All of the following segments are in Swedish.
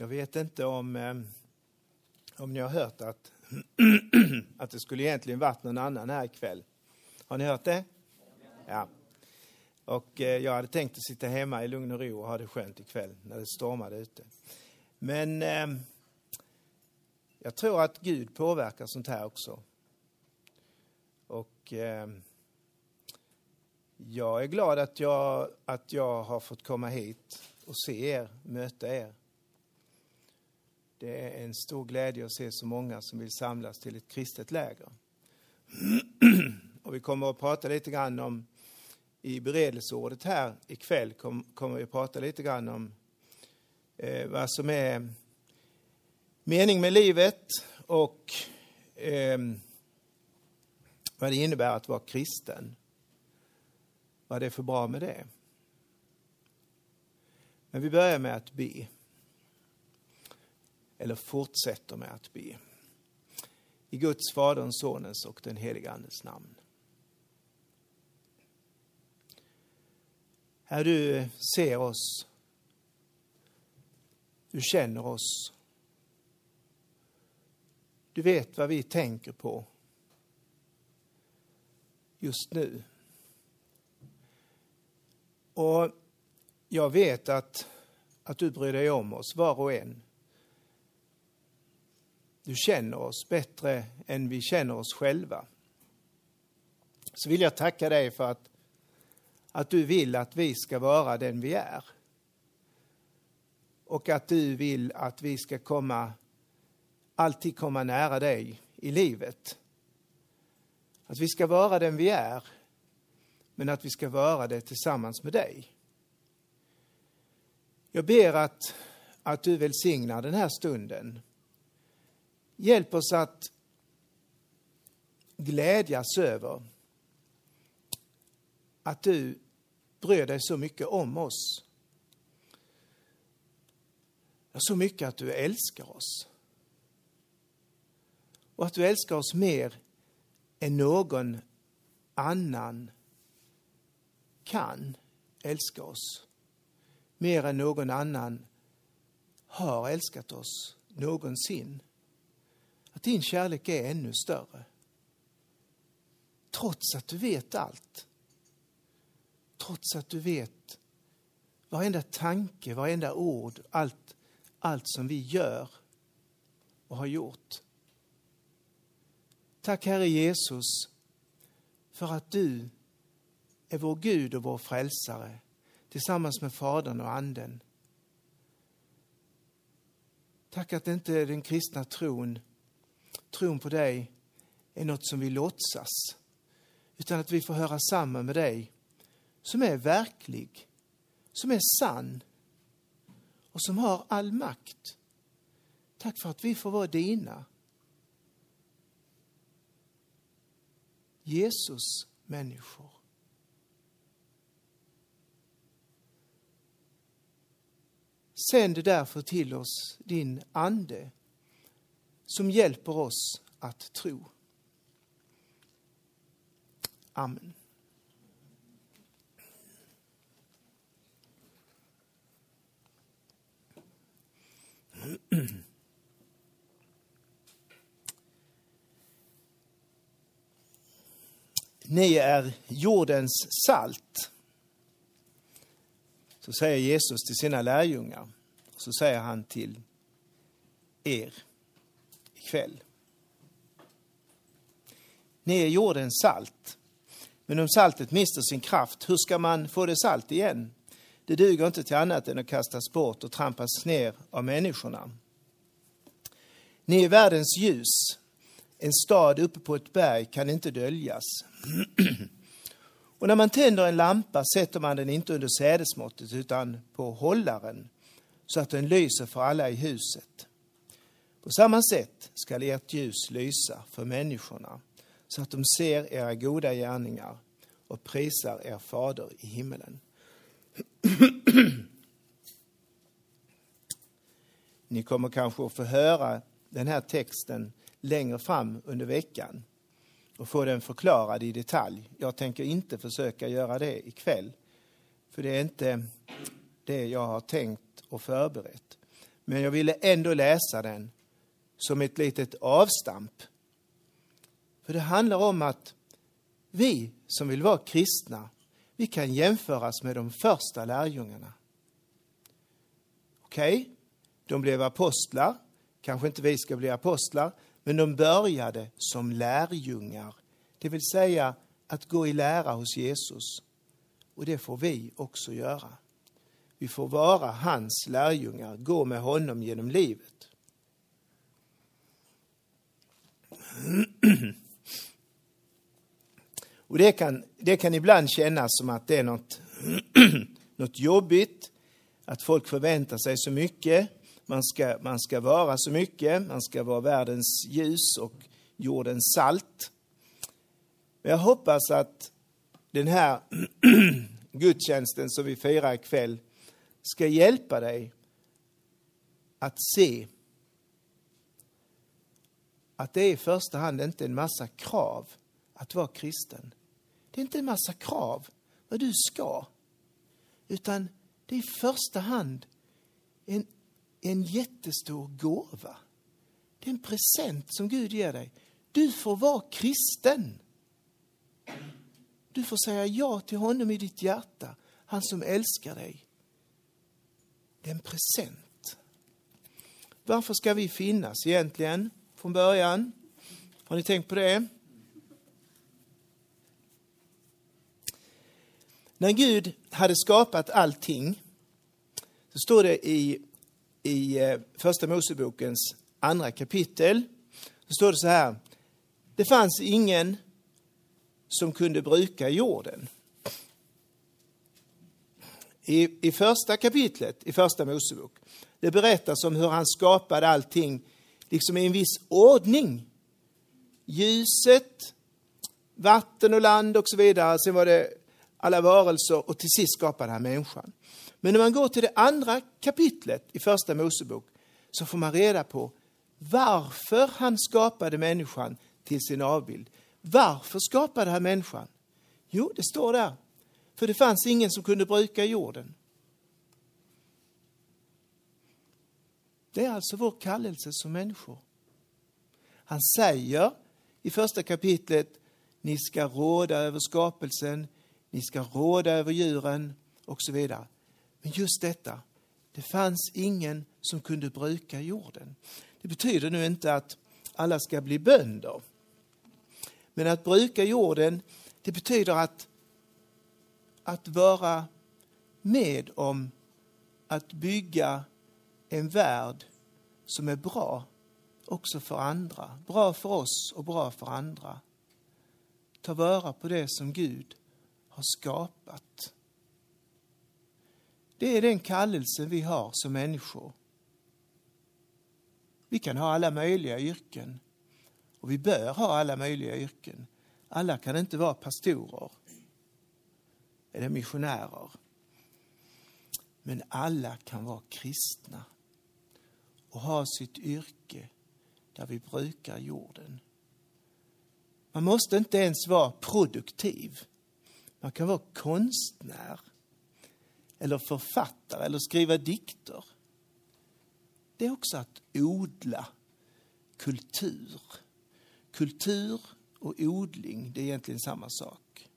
Jag vet inte om, eh, om ni har hört att, att det skulle egentligen varit någon annan här ikväll. Har ni hört det? Ja. Och eh, jag hade tänkt att sitta hemma i lugn och ro och ha det skönt ikväll när det stormade ute. Men eh, jag tror att Gud påverkar sånt här också. Och jag är glad att jag, att jag har fått komma hit och se er, möta er. Det är en stor glädje att se så många som vill samlas till ett kristet läger. Och vi kommer att prata lite grann om, i beredelseordet här ikväll, kom, kommer vi att prata lite grann om eh, vad som är mening med livet och eh, vad det innebär att vara kristen. Vad det är för bra med det. Men vi börjar med att be. Eller fortsätter med att be. I Guds, Faderns, Sonens och den helige Andes namn. Herre, du ser oss. Du känner oss. Du vet vad vi tänker på just nu. Och jag vet att, att du bryr dig om oss, var och en. Du känner oss bättre än vi känner oss själva. Så vill jag tacka dig för att, att du vill att vi ska vara den vi är. Och att du vill att vi ska komma, alltid komma nära dig i livet. Att vi ska vara den vi är, men att vi ska vara det tillsammans med dig. Jag ber att, att du välsignar den här stunden. Hjälp oss att glädjas över att du bryr dig så mycket om oss. Så mycket att du älskar oss. Och att du älskar oss mer än någon annan kan älska oss. Mer än någon annan har älskat oss någonsin. Att din kärlek är ännu större. Trots att du vet allt. Trots att du vet varenda tanke, varenda ord, allt, allt som vi gör och har gjort. Tack Herre Jesus för att du är vår Gud och vår frälsare tillsammans med Fadern och Anden. Tack att inte den kristna tron, tron på dig, är något som vi låtsas. Utan att vi får höra samman med dig som är verklig, som är sann och som har all makt. Tack för att vi får vara dina. Jesus människor. Sänd därför till oss din ande som hjälper oss att tro. Amen. Ni är jordens salt. Så säger Jesus till sina lärjungar. Så säger han till er kväll. Ni är jordens salt. Men om saltet mister sin kraft, hur ska man få det salt igen? Det duger inte till annat än att kastas bort och trampas ner av människorna. Ni är världens ljus. En stad uppe på ett berg kan inte döljas. Och när man tänder en lampa sätter man den inte under sädesmåttet utan på hållaren så att den lyser för alla i huset. På samma sätt skall ert ljus lysa för människorna så att de ser era goda gärningar och prisar er fader i himmelen. Ni kommer kanske att få höra den här texten längre fram under veckan och få den förklarad i detalj. Jag tänker inte försöka göra det ikväll, för det är inte det jag har tänkt och förberett. Men jag ville ändå läsa den som ett litet avstamp. För det handlar om att vi som vill vara kristna, vi kan jämföras med de första lärjungarna. Okej, okay, de blev apostlar. Kanske inte vi ska bli apostlar, men de började som lärjungar. Det vill säga att gå i lära hos Jesus. Och det får vi också göra. Vi får vara hans lärjungar, gå med honom genom livet. Och det kan, det kan ibland kännas som att det är något, något jobbigt, att folk förväntar sig så mycket. Man ska, man ska vara så mycket, man ska vara världens ljus och jordens salt. Men jag hoppas att den här gudstjänsten som vi firar ikväll ska hjälpa dig att se att det är i första hand inte en massa krav att vara kristen. Det är inte en massa krav vad du ska, utan det är i första hand en, en jättestor gåva. Det är en present som Gud ger dig. Du får vara kristen. Du får säga ja till honom i ditt hjärta, han som älskar dig. Det är en present. Varför ska vi finnas egentligen från början? Har ni tänkt på det? När Gud hade skapat allting så står det i, i eh, Första Mosebokens andra kapitel, så står det så här. Det fanns ingen som kunde bruka jorden. I, I första kapitlet i Första Mosebok, det berättas om hur han skapade allting liksom i en viss ordning. Ljuset, vatten och land och så vidare. Sen var det alla varelser och till sist skapade han människan. Men när man går till det andra kapitlet i Första Mosebok så får man reda på varför han skapade människan till sin avbild. Varför skapade han människan? Jo, det står där. För det fanns ingen som kunde bruka jorden. Det är alltså vår kallelse som människor. Han säger i första kapitlet, ni ska råda över skapelsen, ni ska råda över djuren och så vidare. Men just detta, det fanns ingen som kunde bruka jorden. Det betyder nu inte att alla ska bli bönder. Men att bruka jorden, det betyder att, att vara med om att bygga en värld som är bra också för andra. Bra för oss och bra för andra. Ta vara på det som Gud har skapat. Det är den kallelse vi har som människor. Vi kan ha alla möjliga yrken och vi bör ha alla möjliga yrken. Alla kan inte vara pastorer eller missionärer. Men alla kan vara kristna och ha sitt yrke där vi brukar jorden. Man måste inte ens vara produktiv. Man kan vara konstnär eller författare eller skriva dikter. Det är också att odla kultur. Kultur och odling, det är egentligen samma sak.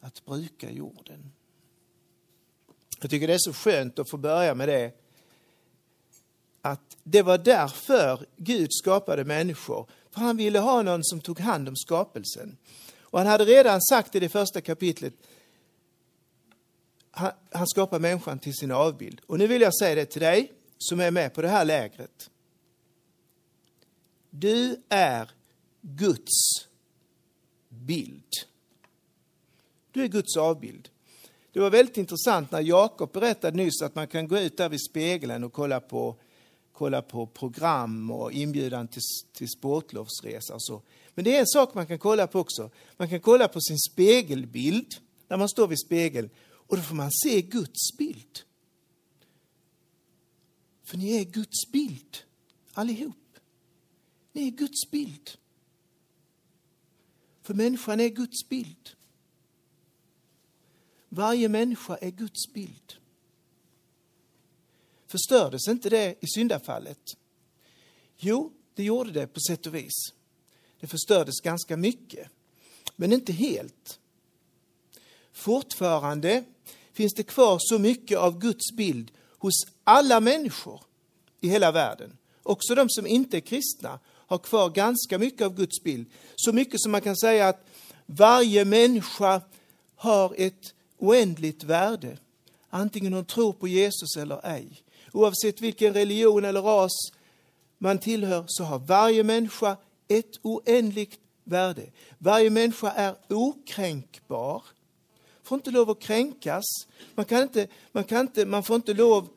Att bruka jorden. Jag tycker det är så skönt att få börja med det. Att det var därför Gud skapade människor. För han ville ha någon som tog hand om skapelsen. Och han hade redan sagt i det första kapitlet, han, han skapar människan till sin avbild. Och nu vill jag säga det till dig som är med på det här lägret. Du är Guds bild. Du är Guds avbild. Det var väldigt intressant när Jakob berättade nyss att man kan gå ut där vid spegeln och kolla på, kolla på program och inbjudan till, till sportlovsresa. Och så. Men det är en sak man kan kolla på också. Man kan kolla på sin spegelbild när man står vid spegeln och då får man se Guds bild. För ni är Guds bild allihop. Ni är Guds bild. För människan är Guds bild. Varje människa är Guds bild. Förstördes inte det i syndafallet? Jo, det gjorde det på sätt och vis. Det förstördes ganska mycket, men inte helt. Fortfarande finns det kvar så mycket av Guds bild hos alla människor i hela världen. Också de som inte är kristna har kvar ganska mycket av Guds bild. Så mycket som man kan säga att varje människa har ett oändligt värde. Antingen hon tror på Jesus eller ej. Oavsett vilken religion eller ras man tillhör så har varje människa ett oändligt värde. Varje människa är okränkbar. Får inte lov att kränkas. Man, kan inte, man, kan inte, man får inte lov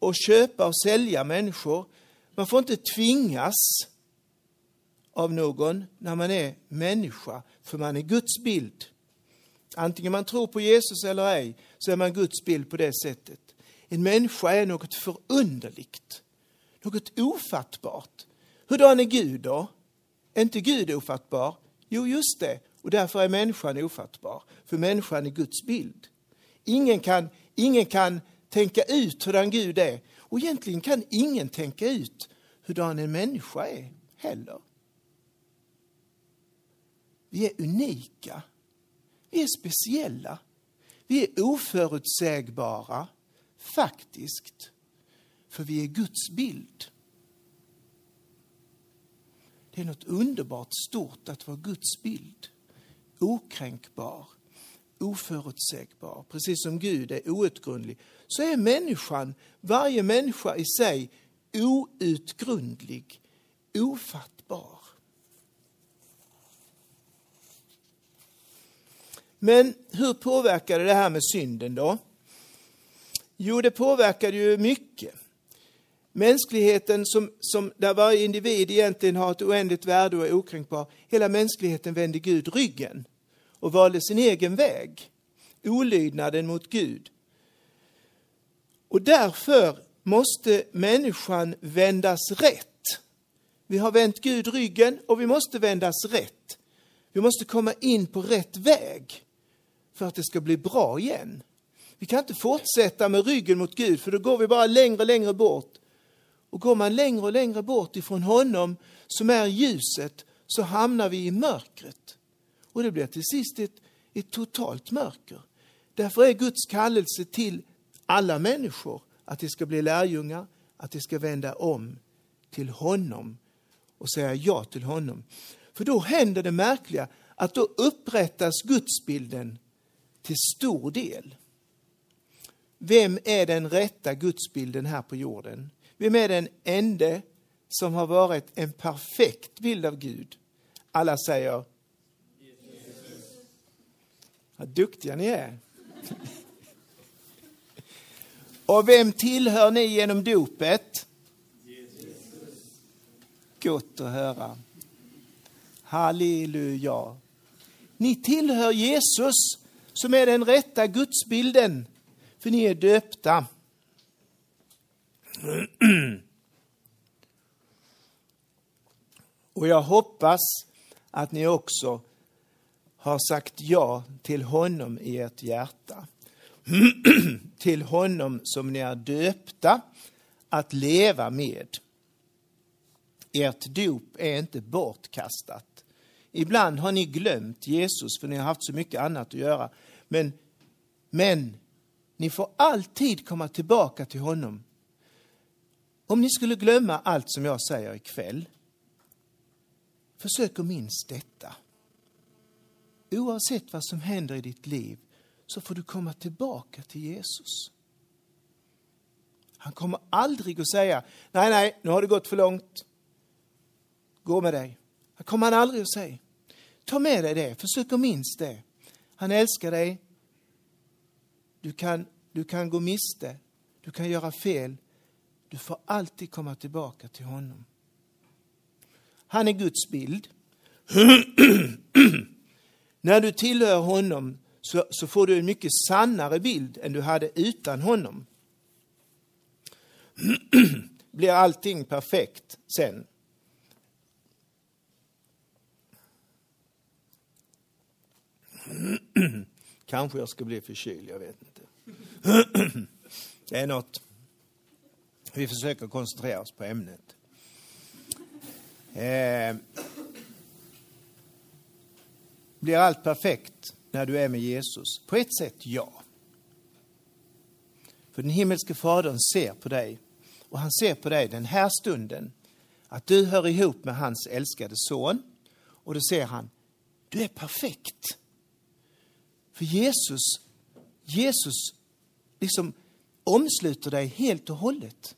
att köpa och sälja människor. Man får inte tvingas av någon när man är människa, för man är Guds bild. Antingen man tror på Jesus eller ej, så är man Guds bild på det sättet. En människa är något förunderligt, något ofattbart. Hurdan är Gud då? Är inte Gud ofattbar? Jo, just det. Och därför är människan ofattbar, för människan är Guds bild. Ingen kan, ingen kan tänka ut hurdan Gud är. Och egentligen kan ingen tänka ut hurdan en människa är heller. Vi är unika. Vi är speciella. Vi är oförutsägbara, faktiskt. För vi är Guds bild. Det är något underbart stort att vara Guds bild. Okränkbar, oförutsägbar. Precis som Gud är outgrundlig så är människan, varje människa i sig, outgrundlig, ofattbar. Men hur påverkade det här med synden då? Jo, det påverkade ju mycket. Mänskligheten som, som, där varje individ egentligen har ett oändligt värde och är okränkbar. Hela mänskligheten vände Gud ryggen och valde sin egen väg. Olydnaden mot Gud. Och därför måste människan vändas rätt. Vi har vänt Gud ryggen och vi måste vändas rätt. Vi måste komma in på rätt väg för att det ska bli bra igen. Vi kan inte fortsätta med ryggen mot Gud för då går vi bara längre och längre bort. Och går man längre och längre bort ifrån honom som är ljuset så hamnar vi i mörkret. Och det blir till sist ett, ett totalt mörker. Därför är Guds kallelse till alla människor att de ska bli lärjungar, att de ska vända om till honom och säga ja till honom. För då händer det märkliga att då upprättas gudsbilden till stor del. Vem är den rätta gudsbilden här på jorden? Vem är den ende som har varit en perfekt bild av Gud? Alla säger Jesus. Vad duktiga ni är. Och vem tillhör ni genom dopet? Jesus. Gott att höra. Halleluja. Ni tillhör Jesus som är den rätta gudsbilden, för ni är döpta. Och jag hoppas att ni också har sagt ja till honom i ert hjärta. till honom som ni är döpta att leva med. Ert dop är inte bortkastat. Ibland har ni glömt Jesus för ni har haft så mycket annat att göra. Men, men ni får alltid komma tillbaka till honom. Om ni skulle glömma allt som jag säger ikväll, försök att minnas detta. Oavsett vad som händer i ditt liv så får du komma tillbaka till Jesus. Han kommer aldrig att säga, nej, nej, nu har det gått för långt. Gå med dig. Det kommer han aldrig att säga. Ta med dig det, försök att minnas det. Han älskar dig. Du kan, du kan gå miste, du kan göra fel. Du får alltid komma tillbaka till honom. Han är Guds bild. När du tillhör honom så, så, får du en mycket sannare bild än du hade utan honom. Blir allting perfekt sen? Kanske jag ska bli förkyld, jag vet inte. Det är något. Vi försöker koncentrera oss på ämnet. Eh, blir allt perfekt när du är med Jesus? På ett sätt, ja. För den himmelske Fadern ser på dig och han ser på dig den här stunden att du hör ihop med hans älskade son och då ser han, du är perfekt. För Jesus, Jesus liksom omsluter dig helt och hållet.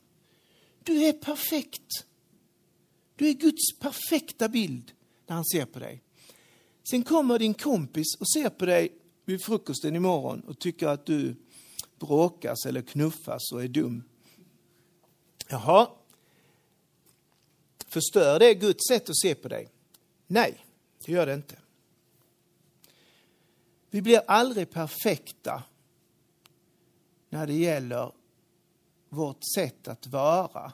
Du är perfekt. Du är Guds perfekta bild när han ser på dig. Sen kommer din kompis och ser på dig vid frukosten imorgon och tycker att du bråkas eller knuffas och är dum. Jaha, förstör det Guds sätt att se på dig? Nej, det gör det inte. Vi blir aldrig perfekta när det gäller vårt sätt att vara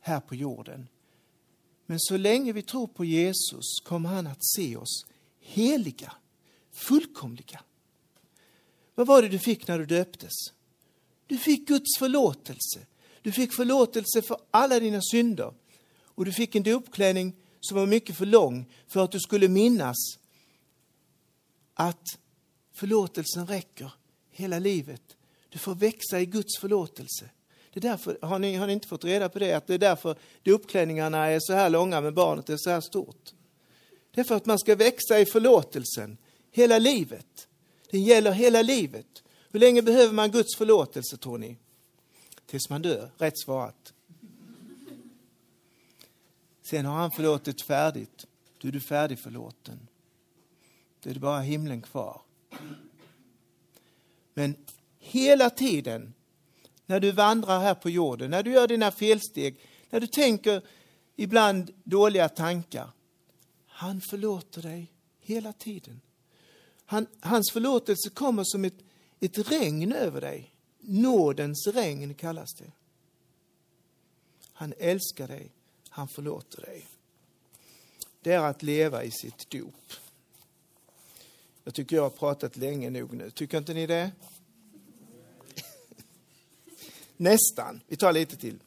här på jorden. Men så länge vi tror på Jesus kommer han att se oss heliga, fullkomliga. Vad var det du fick när du döptes? Du fick Guds förlåtelse. Du fick förlåtelse för alla dina synder. Och du fick en dopklänning som var mycket för lång för att du skulle minnas att förlåtelsen räcker hela livet. Du får växa i Guds förlåtelse. Det är därför, har ni, har ni inte fått reda på det? Att det är därför uppklädningarna är så här långa men barnet är så här stort. Det är för att man ska växa i förlåtelsen hela livet. Den gäller hela livet. Hur länge behöver man Guds förlåtelse tror ni? Tills man dör, rätt svarat. Sen har han förlåtit färdigt. Då är du färdigförlåten. Då är det bara himlen kvar. Men hela tiden när du vandrar här på jorden, när du gör dina felsteg, när du tänker ibland dåliga tankar. Han förlåter dig hela tiden. Han, hans förlåtelse kommer som ett, ett regn över dig. Nådens regn kallas det. Han älskar dig, han förlåter dig. Det är att leva i sitt dop. Jag tycker jag har pratat länge nog nu. Tycker inte ni det? Nästan. Vi tar lite till.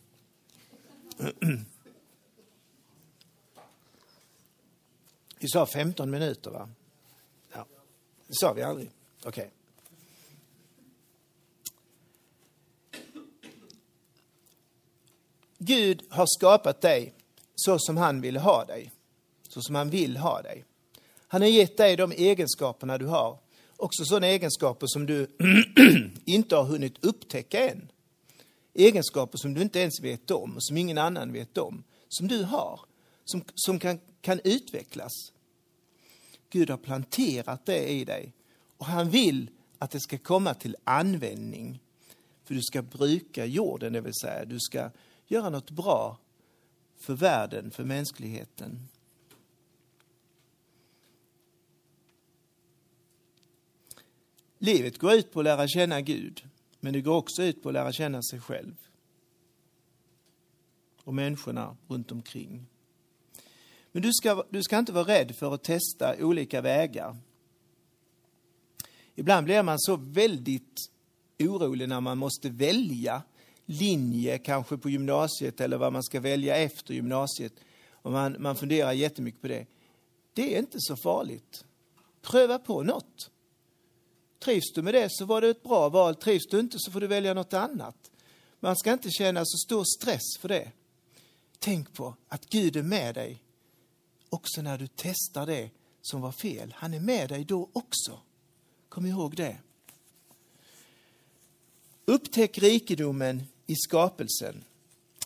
Vi sa 15 minuter, va? Ja. Det sa vi aldrig. Okej. Okay. Gud har skapat dig så som han vill ha dig. Så som han vill ha dig. Han har gett dig de egenskaperna du har. Också sådana egenskaper som du inte har hunnit upptäcka än. Egenskaper som du inte ens vet om, som ingen annan vet om. Som du har, som, som kan, kan utvecklas. Gud har planterat det i dig och han vill att det ska komma till användning. För du ska bruka jorden, det vill säga du ska göra något bra för världen, för mänskligheten. Livet går ut på att lära känna Gud, men det går också ut på att lära känna sig själv och människorna runt omkring. Men du ska, du ska inte vara rädd för att testa olika vägar. Ibland blir man så väldigt orolig när man måste välja linje, kanske på gymnasiet eller vad man ska välja efter gymnasiet. Och man, man funderar jättemycket på det. Det är inte så farligt. Pröva på något. Trivs du med det så var det ett bra val. Trivs du inte så får du välja något annat. Man ska inte känna så stor stress för det. Tänk på att Gud är med dig också när du testar det som var fel. Han är med dig då också. Kom ihåg det. Upptäck rikedomen i skapelsen.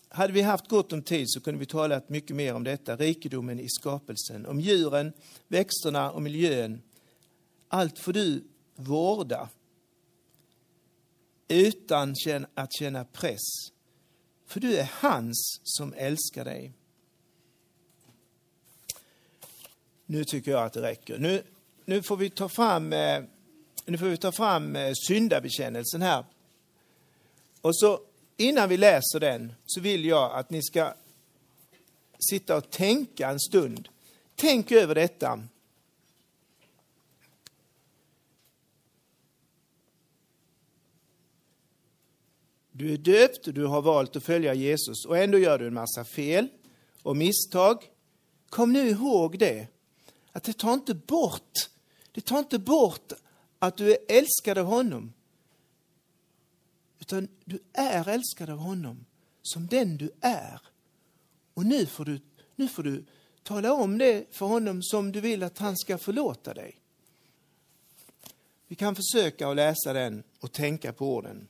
Hade vi haft gott om tid så kunde vi talat mycket mer om detta, rikedomen i skapelsen. Om djuren, växterna och miljön. Allt får du vårda utan att känna press. För du är hans som älskar dig. Nu tycker jag att det räcker. Nu, nu får vi ta fram, eh, nu får vi ta fram eh, syndabekännelsen här. Och så innan vi läser den så vill jag att ni ska sitta och tänka en stund. Tänk över detta. Du är döpt och du har valt att följa Jesus och ändå gör du en massa fel och misstag. Kom nu ihåg det, att det tar inte bort, det tar inte bort att du är älskad av honom. Utan du är älskad av honom som den du är. Och nu får du, nu får du tala om det för honom som du vill att han ska förlåta dig. Vi kan försöka att läsa den och tänka på orden.